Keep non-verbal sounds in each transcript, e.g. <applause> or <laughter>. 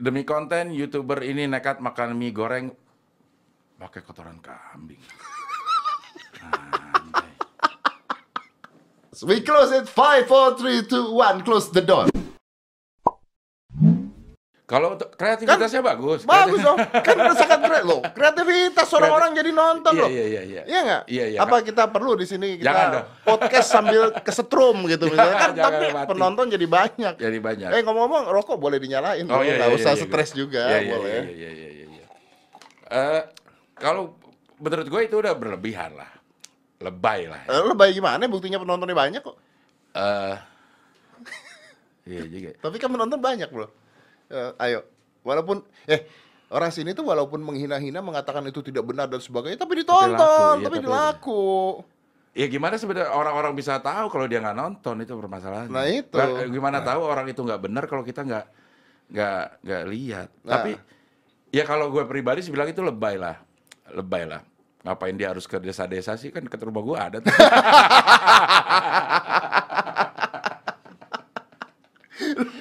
Demi konten, youtuber ini nekat makan mie goreng pakai kotoran kambing. <laughs> We close it. Five, four, three, two, one. Close the door. Kalau untuk kreativitasnya bagus. Bagus dong. <laughs> Kan udah sangat keren loh. Kreativitas orang-orang jadi nonton Iya, loh. iya, iya, iya. Iya nggak? Iya, iya. Apa kita perlu di sini kita Jangan dong. <laughs> podcast sambil kesetrum gitu misalnya <laughs> kan Jangan tapi mati. penonton jadi banyak. Jadi banyak. Eh ngomong-ngomong rokok boleh dinyalain Oh loh, iya, nggak iya, usah iya, stres iya. juga Iya, iya, boleh. Iya, iya, iya, iya, iya. Eh, kalau menurut gue itu udah berlebihan lah. Lebay lah. Eh, lebay gimana? Buktinya penontonnya banyak kok. Eh, iya juga. Tapi kan penonton banyak bro. Eh, ayo, walaupun eh orang sini tuh walaupun menghina-hina mengatakan itu tidak benar dan sebagainya, tapi ditonton, laku, iya, tapi tapi- dilaku. Ya gimana sebenarnya orang-orang bisa tahu kalau dia nggak nonton itu permasalahan. Nah, itu. Gimana tahu orang itu nggak benar kalau kita nggak nggak nggak lihat. Nah. Tapi ya kalau gue pribadi sih bilang itu lebay lah, lebay lah. Ngapain dia harus ke desa-desa sih kan ke rumah gue ada. <laughs> tuh.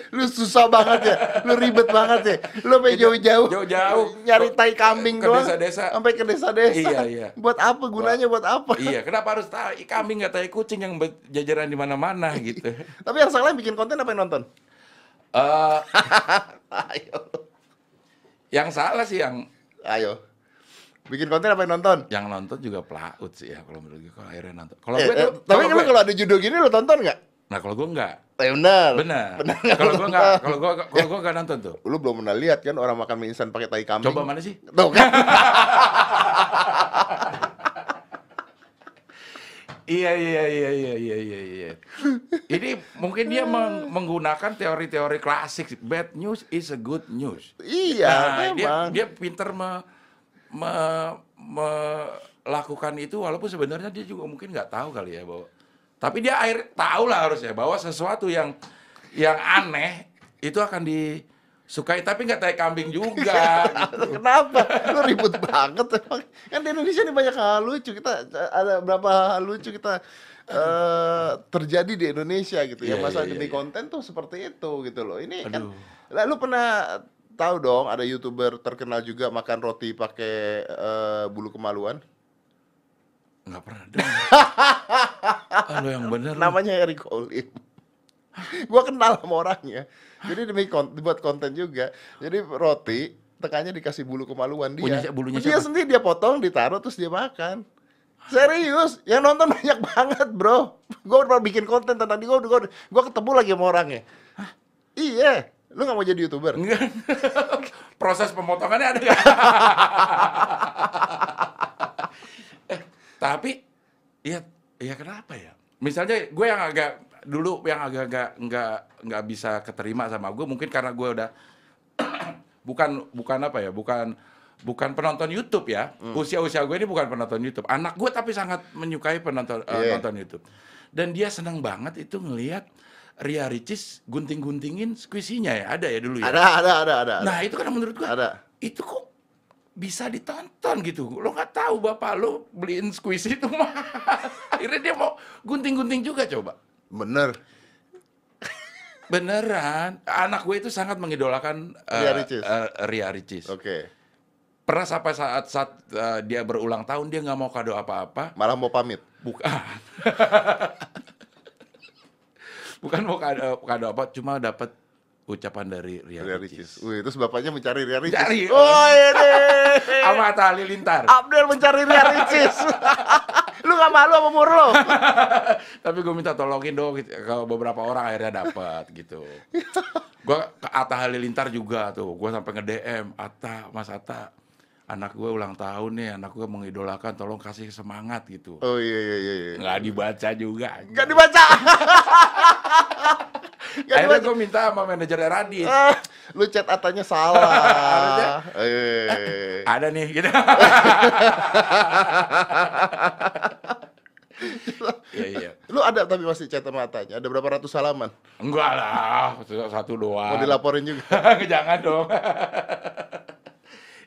Lu susah banget ya, lu ribet banget ya. Lu sampai jauh-jauh, Jauh-jauh. nyari tai kambing Ke doang, desa-desa. sampai ke desa-desa. Iya, iya. Buat apa gunanya? Buat apa? iya, kenapa harus tahu Ih, kambing nggak tahu kucing yang jajaran di mana-mana gitu. Tapi yang salah bikin konten apa yang nonton? Eh, <laughs> Ayo, yang salah sih yang ayo. Bikin konten apa yang nonton? yang nonton juga pelaut sih ya kalau menurut gue kalau akhirnya nonton. Kalau Eh, gue eh, tapi kalau gue- kalau ada judul gini lu tonton nggak? Nah kalau gue enggak. Eh, benar. Benar. <laughs> Benar. Kalau gue enggak, kalau gue kalau gue enggak nonton tuh. Lu belum pernah lihat kan orang makan mie instan pakai tai kambing? Coba mana sih? Tuh kan? <laughs> Iya iya iya iya iya iya iya. Ini mungkin dia <laughs> meng- menggunakan teori-teori klasik. Bad news is a good news. iya, Nah, dia memang. dia pinter me, me- melakukan itu walaupun sebenarnya dia juga mungkin nggak tahu kali ya bahwa tapi dia air tahu lah harusnya bahwa sesuatu yang yang aneh itu akan disukai tapi nggak tai kambing juga <laughs> gitu. Kenapa? Lu ribut banget emang. Kan di Indonesia ini banyak hal lucu. Kita ada berapa hal lucu kita eh, terjadi di Indonesia gitu ya. Iya, Masa iya, demi iya. konten tuh seperti itu gitu loh. Ini kan Aduh. lalu pernah tahu dong ada YouTuber terkenal juga makan roti pakai eh, bulu kemaluan. Nggak pernah dong. ah, lu yang bener lu. Namanya Eric Olim. Gua kenal sama orangnya. Jadi demi kon dibuat konten juga. Jadi roti tekannya dikasih bulu kemaluan dia. Punya bulunya dia siapa? sendiri dia potong, ditaruh terus dia makan. Serius, yang nonton banyak banget, Bro. Gua pernah bikin konten tentang dia, gua, gua, gua ketemu lagi sama orangnya. Iya, lu nggak mau jadi youtuber? Enggak. <laughs> Proses pemotongannya ada nggak? <laughs> tapi ya ya kenapa ya? Misalnya gue yang agak dulu yang agak-agak nggak nggak bisa keterima sama gue mungkin karena gue udah <clears throat> bukan bukan apa ya bukan bukan penonton YouTube ya usia usia gue ini bukan penonton YouTube anak gue tapi sangat menyukai penonton eh, Iya. nonton YouTube dan dia senang banget itu ngelihat Ria Ricis gunting-guntingin squishy-nya ya ada ya dulu ya Ada, ada, ada, ada. ada. Nah itu kan menurut gua Ada. itu kok bisa ditonton gitu. Lo nggak tahu bapak lo beliin squishy itu <laughs> mah. Akhirnya dia mau gunting-gunting juga coba. Bener. Beneran, anak gue itu sangat mengidolakan eh, Ria Ricis. Ria Ricis. Oke. Pernah sampai saat saat eh, dia berulang tahun dia nggak mau kado apa-apa, Malah mau pamit. bukan. <laughs> bukan mau kado, kado apa, cuma dapat ucapan dari Ria, Ria Ricis. Ricis. Wih, terus bapaknya mencari Ria Ricis. Cari. Oh, ini. <laughs> Sama Atta Halilintar. Abdel mencari Ria Ricis. <laughs> lu gak malu sama umur lu? <laughs> tapi gue minta tolongin dong gitu. ke beberapa orang akhirnya dapat gitu gue ke Atta Halilintar juga tuh gue sampai nge DM Atta Mas Atta anak gue ulang tahun nih anak gue mengidolakan tolong kasih semangat gitu Oh iya iya iya. iya. nggak dibaca juga Gak dibaca. Gak akhirnya gue minta sama manajer Radit Ah, lu chat atanya salah. <laughs> Harusnya. Eh. ada nih gitu <laughs> Iya iya Lu ada tapi masih chat sama atanya. Ada berapa ratus halaman? enggak lah satu doang Mau dilaporin juga. <laughs> Jangan dong.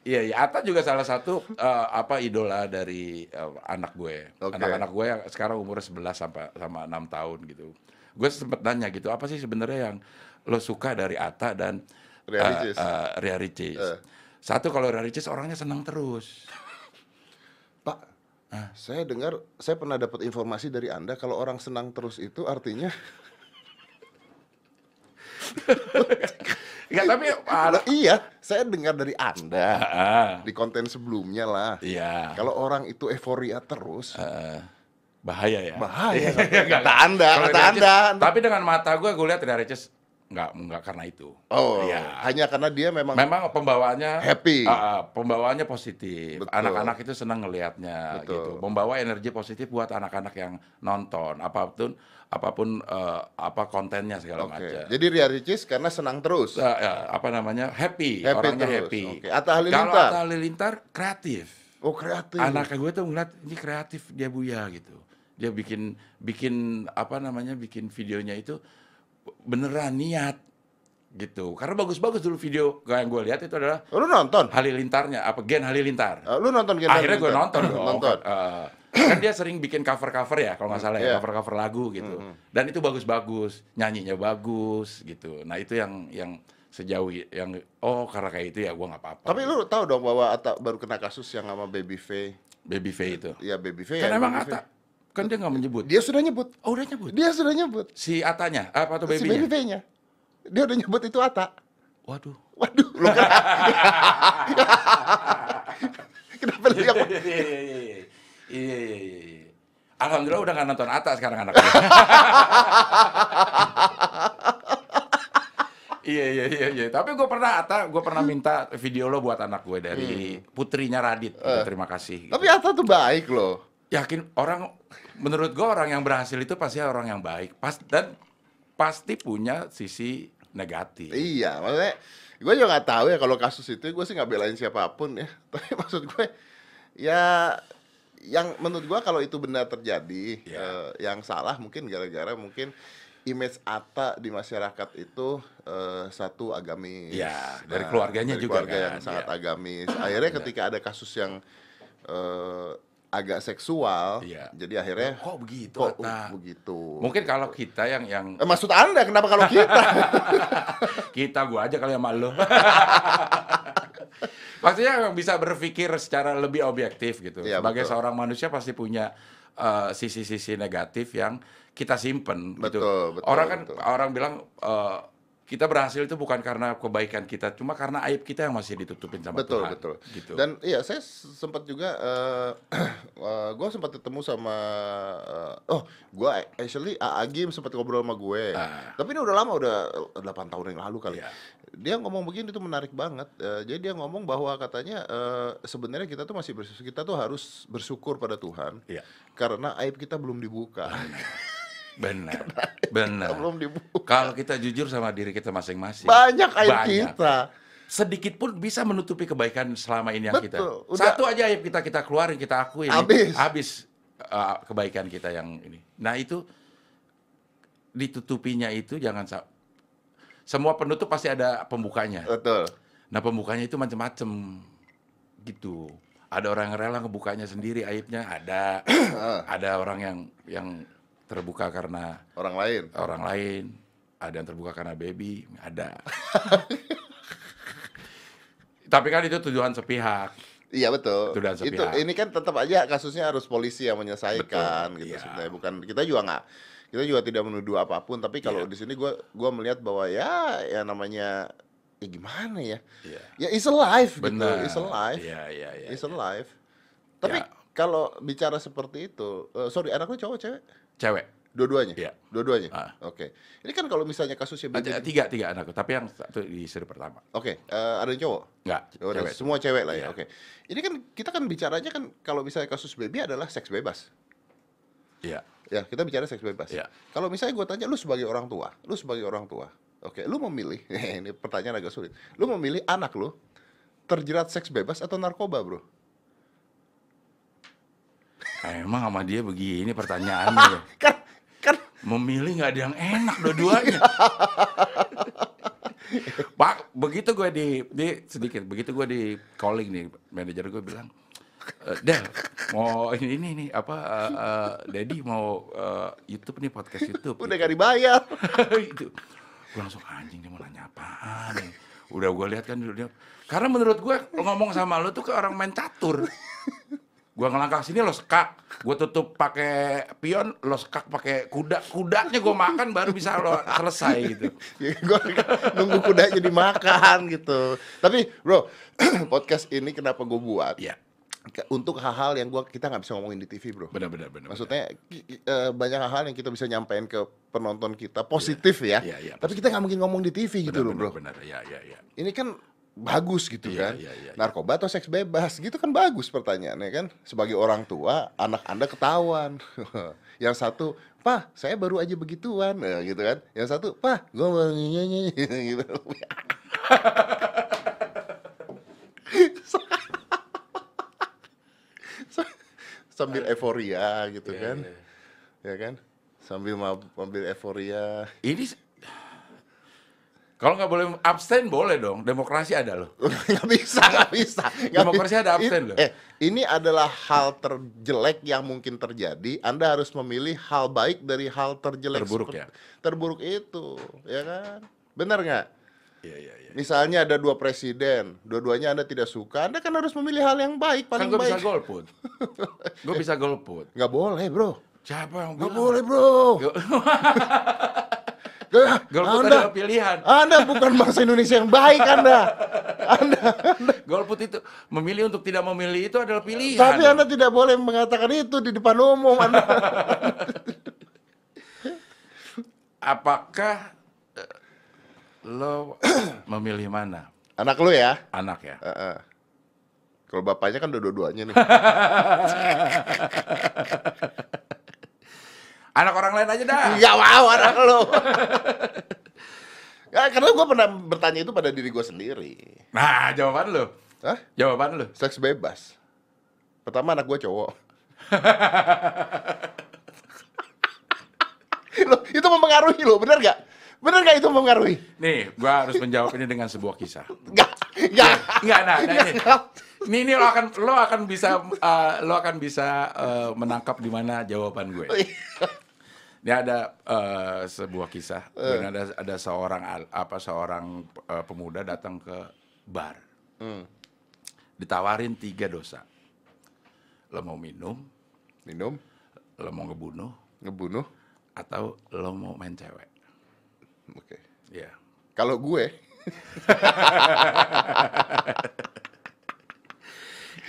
Iya, iya. Atta juga salah satu eh, apa idola dari eh, anak gue. Oke. Anak-anak gue yang sekarang umurnya 11 sampai sama 6 tahun gitu. Gue sempet nanya gitu, apa sih sebenarnya yang lo suka dari Atta dan Ria Ricis. eh, Ria Ricis. Eh. Satu kalau Ria Ricis orangnya senang terus. Pak, saya dengar, saya pernah dapat informasi dari Anda kalau orang senang terus itu artinya Enggak, tapi Loh, <laughs> iya, saya dengar dari Anda Ah, di konten sebelumnya lah. Iya. Kalau orang itu euforia terus, Eh, bahaya ya. bahaya Iya, kata, Anda, Kalau kata Anda. Tapi dengan mata gue, gue lihat Ricis nggak nggak karena itu. Oh, Iya. hanya karena dia memang Memang pembawaannya Happy. Ah, pembawaannya positif. Anak-anak itu senang ngelihatnya Betul. gitu. Membawa energi positif buat anak-anak yang nonton apa pun apa pun eh, apa kontennya segala Oke. macam. Jadi Ria Ricis karena senang terus. Eh, ya, apa namanya? Happy, Happy orangnya terus. happy. Oke. Atta Kalau Halilintar. Atta Halilintar kreatif. Oh, kreatif. Anak gue tuh ngeliat ini kreatif dia Buya gitu. Dia bikin bikin apa namanya? bikin videonya itu beneran niat gitu. Karena bagus-bagus dulu video yang gue lihat itu adalah Oh, lu nonton? Halilintarnya apa Gen Halilintar. Eh, lu nonton Gen Akhirnya gue nonton dong. <laughs> nonton. Eh, kan dia sering bikin cover-cover ya kalau nggak salah ya, Iya. cover-cover lagu gitu. Dan itu bagus-bagus, nyanyinya bagus gitu. Nah itu yang yang sejauh yang oh karena kayak itu ya gue nggak apa-apa. Tapi lu tahu dong bahwa Atta baru kena kasus yang sama Baby Faye. Baby Faye itu. Iya, Baby Faye. Kan ya, emang Baby Faye. Kan dia nggak menyebut. Dia sudah nyebut. Oh udah nyebut. Dia sudah nyebut. Si Atanya apa atau Si Baby babynya? Dia udah nyebut itu Atta. Waduh. Waduh, lu kan. <laughs> Kenapa lu yang Iya iya iya. Iya iya iya. Alhamdulillah udah nggak nonton Atta sekarang anaknya. <laughs> Iya iya iya iya. Tapi gue pernah Atta, gue pernah minta video lo buat anak gue dari putrinya Radit. Udah, terima kasih. gitu. Tapi Atta tuh baik loh. Yakin orang, menurut gue orang yang berhasil itu pasti orang yang baik. Pas dan pasti punya sisi negatif. Iya, maksudnya gue juga nggak tahu ya kalau kasus itu gue sih nggak belain siapa pun ya. <laughs> Tapi maksud gue ya yang menurut gue kalau itu benar terjadi Iya. eh, yang salah mungkin gara-gara mungkin image Atta di masyarakat itu eh, satu agamis. Iya, dari keluarganya dari juga keluarga kan, yang sangat iya. agamis. Akhirnya ketika ada kasus yang eh, agak seksual, Iya. jadi akhirnya Kok begitu, kok Atta? begitu. Mungkin kalau kita yang yang Eh, maksud anda kenapa kalau kita? <laughs> kita gua aja kali sama lo. Maksudnya yang bisa berpikir secara lebih objektif gitu. Iya, Sebagai betul. seorang manusia pasti punya eh, sisi-sisi negatif yang kita simpen gitu. Betul, betul, orang kan betul. orang bilang eh, kita berhasil itu bukan karena kebaikan kita, cuma karena aib kita yang masih ditutupin sama betul Tuhan. betul Gitu. dan iya saya sempat juga eh <clears throat> gue sempat ketemu sama eh, oh gue actually Agim sempat ngobrol sama gue Ah. tapi ini udah lama udah 8 tahun yang lalu kali Iya. dia ngomong begini tuh menarik banget Eh, jadi dia ngomong bahwa katanya eh, sebenarnya kita tuh masih bersyukur kita tuh harus bersyukur pada Tuhan Iya. karena aib kita belum dibuka <laughs> Benar. Benar. belum dibuka Kalau kita jujur sama diri kita masing-masing. banyak aib Banyak. kita sedikit pun bisa menutupi kebaikan selama ini yang kita. Betul, udah- Satu aja aib kita kita keluarin, kita akui. Habis. Habis uh, kebaikan kita yang ini. Nah, itu ditutupinya itu jangan semua penutup pasti ada pembukanya. betul Nah, pembukanya itu macam-macam gitu. Ada orang yang rela ngebukanya sendiri aibnya, ada <clears throat> ada orang yang yang terbuka karena orang lain orang lain, ada yang terbuka karena baby, ada. <laughs> Tapi kan itu tujuan sepihak. Iya betul. Itu dan Itu sepihak. ini kan tetap aja kasusnya harus polisi yang menyelesaikan Betul, gitu iya. sebenarnya. Bukan kita juga nggak kita juga tidak menuduh apa pun. Tapi kalau Iya. di sini gua gua melihat bahwa ya ya namanya ya gimana ya? Iya. Ya is alive gitu. Benar. Is alive. Iya, iya, iya. Is alive. Tapi Ya. kalau bicara seperti itu, eh, sorry anak lu cowok cewek? Cewek. Dua-duanya? Iya. Dua-duanya? Ah. Oke. Ini kan kalau misalnya kasusnya Ada tiga, tiga anakku. Tapi yang satu di istri pertama. Oke, eh, ada yang cowok? Enggak, Ya udah, cewek. semua cewek lah ya. Iya. Oke. Ini kan kita kan bicaranya kan kalau misalnya kasus baby adalah seks bebas. Iya. Ya, kita bicara seks bebas. Iya. Kalau misalnya gue tanya, lu sebagai orang tua, lu sebagai orang tua, oke, lu memilih, <laughs> ini pertanyaan agak sulit, lu memilih anak lu terjerat seks bebas atau narkoba, bro? Emang sama dia begini pertanyaannya. <laughs> Kan, kan, Memilih nggak ada yang enak dua-duanya. <laughs> Pak, begitu gue di, di sedikit, begitu gue di calling nih, manajer gue bilang, "Eh, Del, mau ini ini nih apa, eh, eh, Dedi mau eh, YouTube nih podcast YouTube. udah gak dibayar. <laughs> itu gue langsung anjing dia mau nanya apaan nih. Udah gue lihat kan dia. Karena menurut gue ngomong sama lo tuh ke orang main catur. Gua ngelangkah sini lo sekak, gue tutup pakai pion, lo sekak pakai kuda, kudanya gue makan baru bisa lo selesai gitu. <laughs> Ya, gua nunggu kudanya dimakan gitu. Tapi bro, <clears throat> podcast ini kenapa gue buat? Iya, Untuk hal-hal yang gua kita nggak bisa ngomongin di TV bro. benar-benar benar. Maksudnya ki- eh, banyak hal yang kita bisa nyampaikan ke penonton kita positif ya. Iya, iya, Tapi kita nggak mungkin ngomong di TV gitu loh bro. Benar, ya, ya, ya. Ini kan bagus gitu Iya, kan. iya, iya, iya. Narkoba atau seks bebas gitu kan bagus pertanyaannya kan. Sebagai orang tua, anak anda ketahuan. <laughs> yang satu, Pak, saya baru aja begituan, Nah, gitu kan. Yang satu, Pak, gue baru nyanyi <laughs> gitu. <laughs> Sambil euforia gitu Iya, kan. iya. Ya kan? Sambil mab- mobil euforia. Ini kalau nggak boleh abstain boleh dong. Demokrasi ada loh. <laughs> nggak bisa, nggak bisa. Nggak <laughs> Demokrasi bisa. ada absen Ini- loh. Eh, ini adalah hal terjelek yang mungkin terjadi. Anda harus memilih hal baik dari hal terjelek. Terburuk ya? Terburuk itu, ya kan? Benar nggak? Iya, iya, iya. Misalnya ada dua presiden, dua-duanya Anda tidak suka, Anda kan harus memilih hal yang baik, Kan paling gue bisa baik. golput. gue bisa golput. <laughs> Nggak boleh, bro. Siapa yang Nggak boleh, bro. Golput anda, adalah pilihan. Anda bukan bangsa Indonesia yang baik, Anda. Anda. Golput itu memilih untuk tidak memilih itu adalah pilihan. Tapi Anda tidak boleh mengatakan itu di depan umum, Anda. Apakah eh, lo memilih mana? Anak lu ya? Anak ya? Heeh. Kalau bapaknya kan dua-duanya nih. <laughs> Anak orang lain aja dah. Enggak mau anak lu. <laughs> ya, karena gue pernah bertanya itu pada diri gue sendiri. Nah, jawaban lo. Hah? Jawaban lo. Seks bebas. Pertama anak gue cowok. <laughs> Loh, itu mempengaruhi lo, bener gak? Bener gak itu mempengaruhi? Nih, gua harus menjawab ini dengan sebuah kisah. Enggak, enggak. Enggak, nah, nah ini. Ini, ini lo akan lo akan bisa eh, lo akan bisa eh, menangkap di mana jawaban gue. Ini ada eh, sebuah kisah. Dan ada ada seorang apa seorang eh, pemuda datang ke bar. Hmm. Ditawarin tiga dosa. Lo mau minum, Minum, lo mau ngebunuh, ngebunuh. atau lo mau main cewek. Oke. Iya. Kalau gue,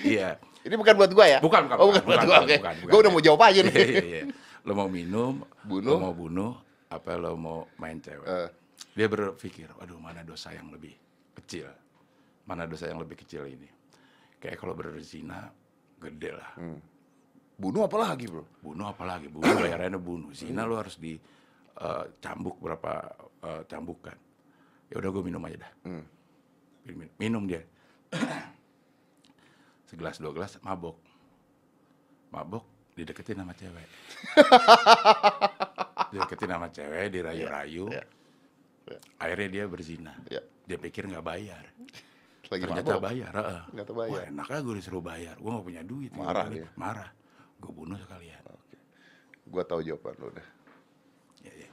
Iya. ini bukan buat gue ya? Bukan, bukan, Oh, bukan, bukan, buat bukan, gue. Oke. bukan, bukan. Gue udah mau jawab aja nih. Iya, iya, iya. Lo mau minum, Bunuh. lo mau bunuh, apa lo mau main cewek. Eh. Dia berpikir, waduh mana dosa yang lebih kecil. Mana dosa yang lebih kecil ini. Kayak kalau berzina, gede lah. Hmm. Bunuh apa lagi bro? Bunuh apalagi, bunuh bayarannya bunuh. Zina lo harus di eh, cambuk berapa eh, cambukan. Ya udah gue minum aja dah. Hmm. Minum, minum dia. <clears throat> Segelas dua gelas mabok. Mabok dideketin sama cewek. <laughs> dideketin sama cewek, dirayu-rayu. Iya. Iya. Akhirnya dia berzina. Ya, Dia pikir nggak bayar. lagi Ternyata mabok. bayar. heeh. Ternyata bayar. Wah enaknya gue disuruh bayar. Gue gak punya duit. Marah dia. Marah. Gue bunuh sekalian. Gue tahu jawaban lo dah. <clears throat> Ya, ya.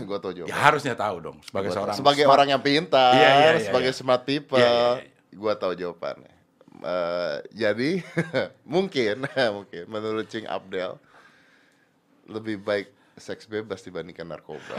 gue tahu Ya jawaban. harusnya tahu dong. Sebagai Gua seorang sebagai smart- orang yang pintar, Iya, iya, iya, sebagai iya. smart people, Iya, iya, iya. gue tahu jawabannya. Eh, jadi <laughs> mungkin <laughs> mungkin menurut Cing Abdel lebih baik seks bebas dibandingkan narkoba. <laughs>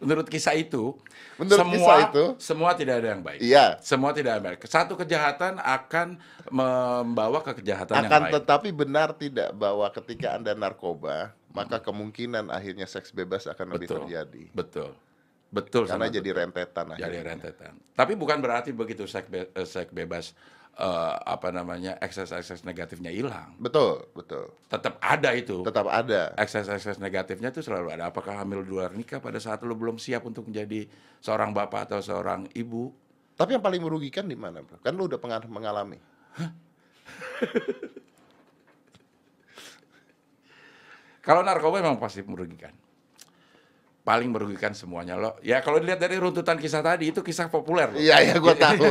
Menurut kisah itu, Menurut semua kisah itu, semua tidak ada yang baik. Iya, Semua tidak ada yang baik. Satu kejahatan akan membawa ke kejahatan yang akan lain. tetapi benar tidak bahwa ketika anda narkoba, maka kemungkinan akhirnya seks bebas akan lebih Betul. terjadi. Betul. Betul Karena sangat jadi betul. rentetan jadi akhirnya. rentetan. Tapi bukan berarti begitu seks, be- eh, seks bebas eh, apa namanya ekses-ekses negatifnya hilang. Betul, betul. Tetap ada itu. Tetap ada. Ekses-ekses negatifnya itu selalu ada. Apakah hamil di luar nikah pada saat lo belum siap untuk menjadi seorang bapak atau seorang ibu? Tapi yang paling merugikan di mana, bro? Kan lu udah mengalami. <laughs> Kalau narkoba memang pasti merugikan. Paling merugikan semuanya lo. Ya kalau dilihat dari runtutan kisah tadi itu kisah populer. loh. Iya, iya, gue tahu. <laughs>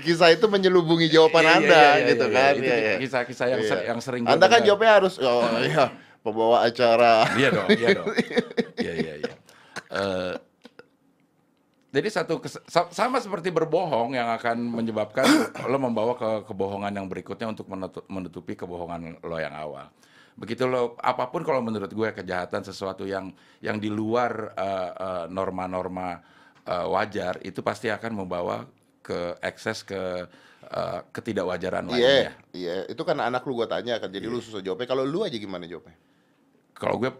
Kisah itu menyelubungi jawaban Iya, iya, Anda, iya, iya, gitu iya. kan. Iya, iya. kisah-kisah yang, Iya. ser- yang sering Anda kan dengar. jawabnya harus, oh <laughs> iya, pembawa acara. Iya dong, iya dong. <laughs> Iya, iya, iya. eh, jadi satu sama seperti berbohong yang akan menyebabkan lo membawa ke kebohongan yang berikutnya untuk menutu- menutupi kebohongan lo yang awal. Begitu lo apa pun kalau menurut gue kejahatan sesuatu yang yang di luar eh, eh, norma-norma eh, wajar itu pasti akan membawa ke ekses ke eh, ketidakwajaran Iya, lainnya. iya. Itu kan anak lu gua tanya kan, jadi lu susah jawabnya. Kalau lu aja gimana jawabnya? Kalau gue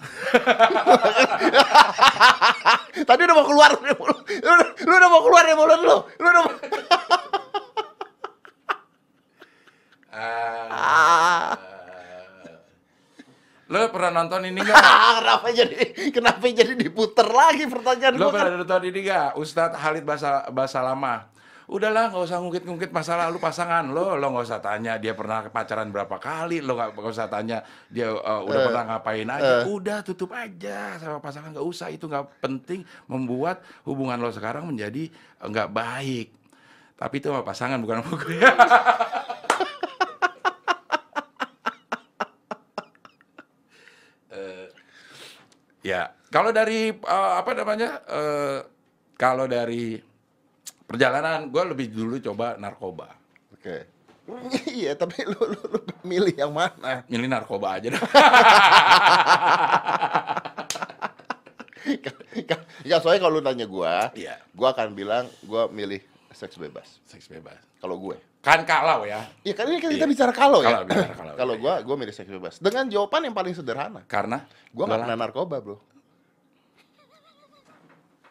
<laughs> Tadi udah mau keluar dari mulut. Lu, udah- lu udah mau keluar dari mulut lu. Lu udah mau... <laughs> Ah. Lo pernah nonton ini nggak? Ah, <laughs> kenapa jadi kenapa jadi diputer lagi pertanyaan Lo pernah nonton ini nggak? Ustadz Halid Basa, Basa Lama. Udahlah, nggak usah ngungkit-ngungkit masalah lu pasangan lo. Lo nggak usah tanya dia pernah pacaran berapa kali. Lo nggak usah tanya dia uh, udah Eh, pernah ngapain aja. Udah tutup aja sama pasangan nggak usah. Itu nggak penting membuat hubungan lo sekarang menjadi nggak baik. Tapi itu sama pasangan bukan sama gue. <laughs> Ya, kalau dari eh, apa namanya? eh, kalau dari perjalanan, gue lebih dulu coba narkoba. Oke. <laughs> Iya, tapi lu, lu, lu milih yang mana? Milih narkoba aja dah. ya <laughs> soalnya kalau lu tanya gua, Iya. gua akan bilang gua milih seks bebas. Seks bebas. Kalau gue. Kan kalau ya. Iya kan ini kan kita Iya. bicara kalau ya. Kalau, bicara kalau. Kalau gua gua milih seks bebas. Dengan jawaban yang paling sederhana. Karena Gua lo nggak kena narkoba, Bro.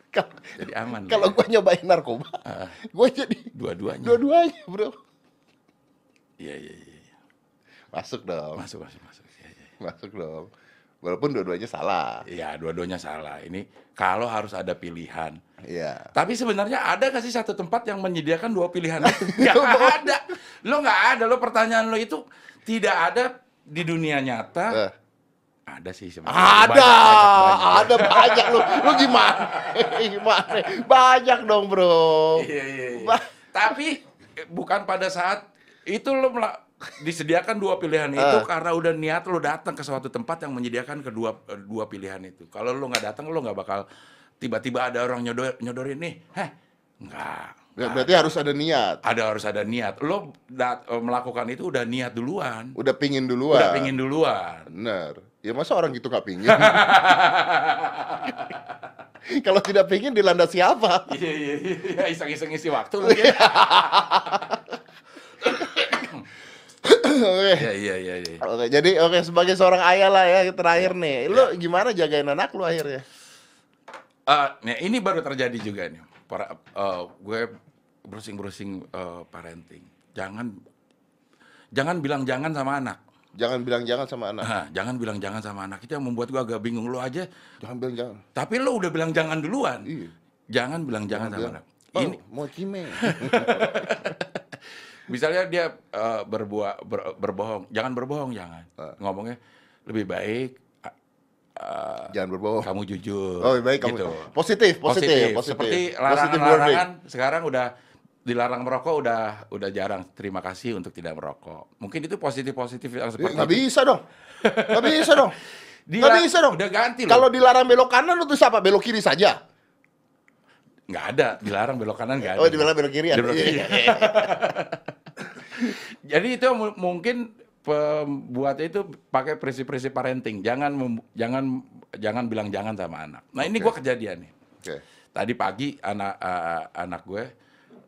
<laughs> Jadi aman. Kalau gua nyobain narkoba, Ah, gua jadi dua-duanya. dua-duanya, Bro. Iya, iya, iya. iya. Masuk dong. Masuk, masuk, masuk. Iya, iya. Masuk dong. Walaupun dua-duanya salah. Iya, dua-duanya salah. Ini kalau harus ada pilihan. Iya. Tapi sebenarnya ada nggak sih satu tempat yang menyediakan dua pilihan itu? <laughs> Nggak ada. Lo nggak ada. Lo pertanyaan lo itu tidak ada di dunia nyata. Eh, Ada sih sebenarnya. ada, Banyak, banyak, banyak. ada banyak lu. Lu gimana? <laughs> gimana? Banyak dong, Bro. Iya, iya, iya. Ba- Tapi bukan pada saat itu lo disediakan dua pilihan itu Eh. karena udah niat lo datang ke suatu tempat yang menyediakan kedua eh, dua pilihan itu. Kalau lo nggak datang lo nggak bakal tiba-tiba ada orang nyodor nyodorin nih. Heh, nggak. Ber- Berarti harus ada niat. Ada harus ada niat. Lo dat- eh, melakukan itu udah niat duluan. Udah pingin duluan. Udah pingin duluan. Bener. Ya masa orang gitu nggak pingin? <laughs> Kalau tidak pingin dilanda siapa? <laughs> Iya iya iya iseng-iseng isi waktu <laughs> mungkin. Oke. Iya iya iya iya. Oke, jadi oke sebagai seorang ayah lah ya terakhir nih. Lu gimana jagain anak lu akhirnya? Eh, nah ini baru terjadi juga nih. Para, eh, gue browsing-browsing eh, parenting. Jangan jangan bilang jangan sama anak. Jangan bilang jangan sama anak. Nah, jangan bilang jangan sama anak. Itu yang membuat gue agak bingung. Lo aja, Jangan bilang jangan. tapi lo udah bilang jangan duluan. Iya. Jangan bilang jangan, sama bilang, anak. Oh, Ini mau cime. <laughs> <laughs> misalnya dia eh, berbuat ber- berbohong, jangan berbohong, jangan. Ah. Ngomongnya lebih baik eh, eh, jangan berbohong. kamu jujur. Oh, baik kamu. gitu. Positif, positif, positif. Seperti larangan-larangan sekarang udah dilarang merokok udah udah jarang. Terima kasih untuk tidak merokok. Mungkin itu positif-positif yang seperti Nggak itu. bisa dong. Nggak bisa dong. <laughs> Dila- Nggak bisa dong. Udah ganti loh. Kalau dilarang belok kanan lu terus apa? Belok kiri saja. nggak ada, dilarang belok kanan nggak ada. Oh, dilarang belok kiri ya? Belok kiri. <laughs> <laughs> Jadi itu mu- mungkin pembuatnya itu pakai prinsip-prinsip parenting. Jangan jangan jangan bilang jangan sama anak. Nah, ini Oke. gua kejadian nih. Oke. Tadi pagi anak eh, anak gue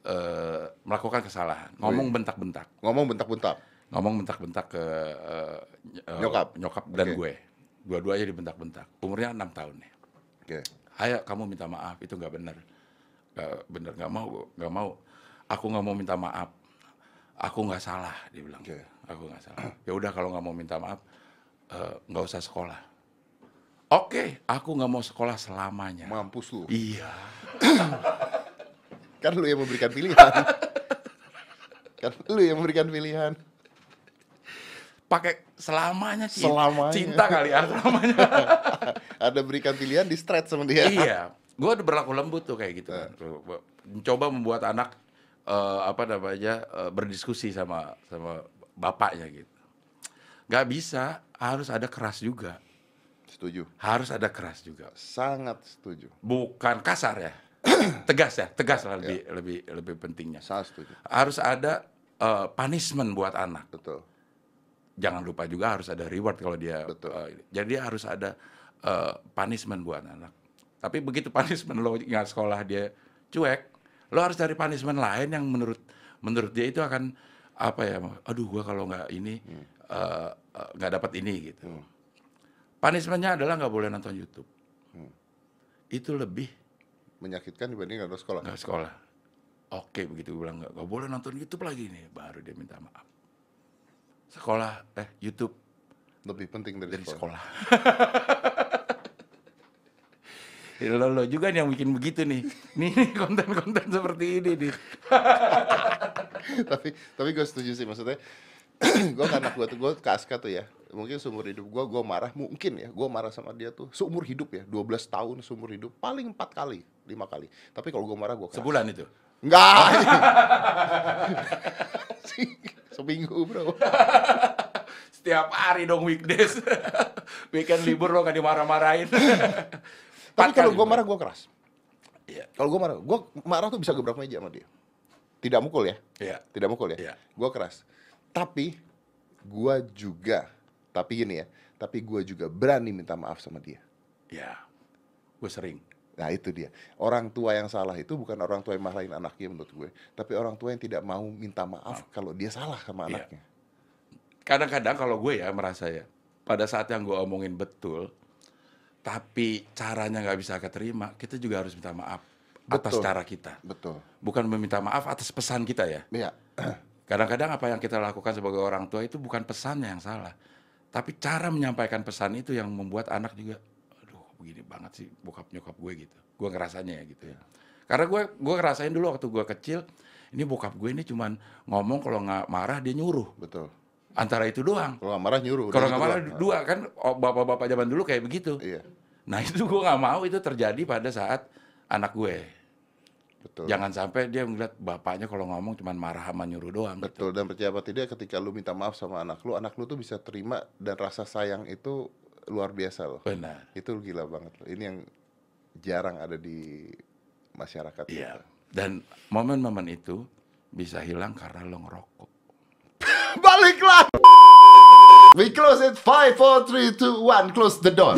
eh, melakukan kesalahan, ngomong bentak-bentak. Ngomong bentak-bentak. ngomong bentak-bentak ke eh, eh, Nyokap? nyokap dan Oke. gue dua-duanya dibentak-bentak umurnya enam tahun nih Oke. ayo kamu minta maaf itu nggak benar Nggak benar nggak mau nggak mau aku nggak mau minta maaf aku nggak salah dia bilang Oke. aku nggak salah <clears throat> ya udah kalau nggak mau minta maaf eh, nggak usah sekolah oke aku nggak mau sekolah selamanya Mampus lu. iya <clears throat> Kan lu yang memberikan pilihan. <laughs> kan lu yang memberikan pilihan. pakai selamanya cinta, Selamanya. cinta kali ya selamanya <laughs> Ada berikan pilihan di stretch sama dia. iya, gue udah berlaku lembut tuh kayak gitu. kan. Mencoba membuat anak eh, apa namanya eh, berdiskusi sama sama bapaknya gitu. Gak bisa, harus ada keras juga. Setuju. harus ada keras juga. Sangat setuju. Bukan kasar ya. <coughs> tegas ya, tegas lah lebih lebih lebih pentingnya. Sangat setuju. Harus ada eh, punishment buat anak. Betul. Jangan lupa juga harus ada reward kalau dia Betul. eh, jadi harus ada eh, punishment buat anak. Tapi begitu <laughs> punishment lo nggak sekolah dia cuek, lo harus cari punishment lain yang menurut menurut dia itu akan apa ya? Aduh, gua kalau nggak ini eh, eh, nggak dapat ini gitu. Punishmentnya adalah nggak boleh nonton YouTube. Itu lebih Menyakitkan dibanding nggak sekolah. nggak sekolah. Oke begitu gue bilang nggak nggak boleh nonton YouTube lagi nih, baru dia minta maaf. Sekolah eh YouTube Lebih penting dari, dari sekolah. sekolah. <laughs> Ya, lo, lo juga nih yang bikin begitu nih. <laughs> Nih konten-konten seperti ini nih. <laughs> tapi tapi gue setuju sih maksudnya. gue anak gue tuh gue ke Aska tuh ya mungkin seumur hidup gue gue marah mungkin ya gue marah sama dia tuh seumur hidup ya 12 tahun seumur hidup paling empat kali lima kali tapi kalau gue marah gue Sebulan itu. enggak <laughs> seminggu bro Setiap hari dong weekdays. Weekend libur lo kan dimarah-marahin. Tapi kalau gue gua. marah gue keras Iya. kalau gue marah gue marah tuh bisa gebrak meja sama dia tidak mukul ya Iya. tidak mukul ya Iya. gue keras tapi gue juga tapi gini ya tapi gue juga berani minta maaf sama dia Iya. Gue sering. Nah itu dia. Orang tua yang salah itu bukan orang tua yang marahin anaknya menurut gue. Tapi orang tua yang tidak mau minta maaf kalau dia salah sama Iya. anaknya. kadang-kadang kalau gue ya merasa ya pada saat yang gue omongin betul tapi caranya nggak bisa keterima kita juga harus minta maaf atas Betul. cara kita Betul. bukan meminta maaf atas pesan kita ya Iya. <clears throat> kadang-kadang apa yang kita lakukan sebagai orang tua itu bukan pesannya yang salah tapi cara menyampaikan pesan itu yang membuat anak juga aduh begini banget sih bokap nyokap gue gitu gue ngerasanya ya gitu ya karena gue gue ngerasain dulu waktu gue kecil ini bokap gue ini cuman ngomong kalau nggak marah dia nyuruh Betul. Antara itu doang Kalau nggak marah nyuruh. kalau gitu nggak marah doang. dua kan oh, bapak-bapak zaman dulu kayak begitu. Iya. Nah <laughs> itu gue nggak mau itu terjadi pada saat anak gue. Betul. Jangan sampai dia ngeliat bapaknya kalau ngomong cuman marah sama nyuruh doang. gitu. Betul dan percaya apa tidak ketika lu minta maaf sama anak lu, anak lu tuh bisa terima dan rasa sayang itu luar biasa loh. Benar. Itu gila banget loh. Ini yang jarang ada di masyarakat Iya. kita. Dan momen-momen itu bisa hilang karena lo ngerokok. Baliklah. We close it 5 4 3 2 1 close the door.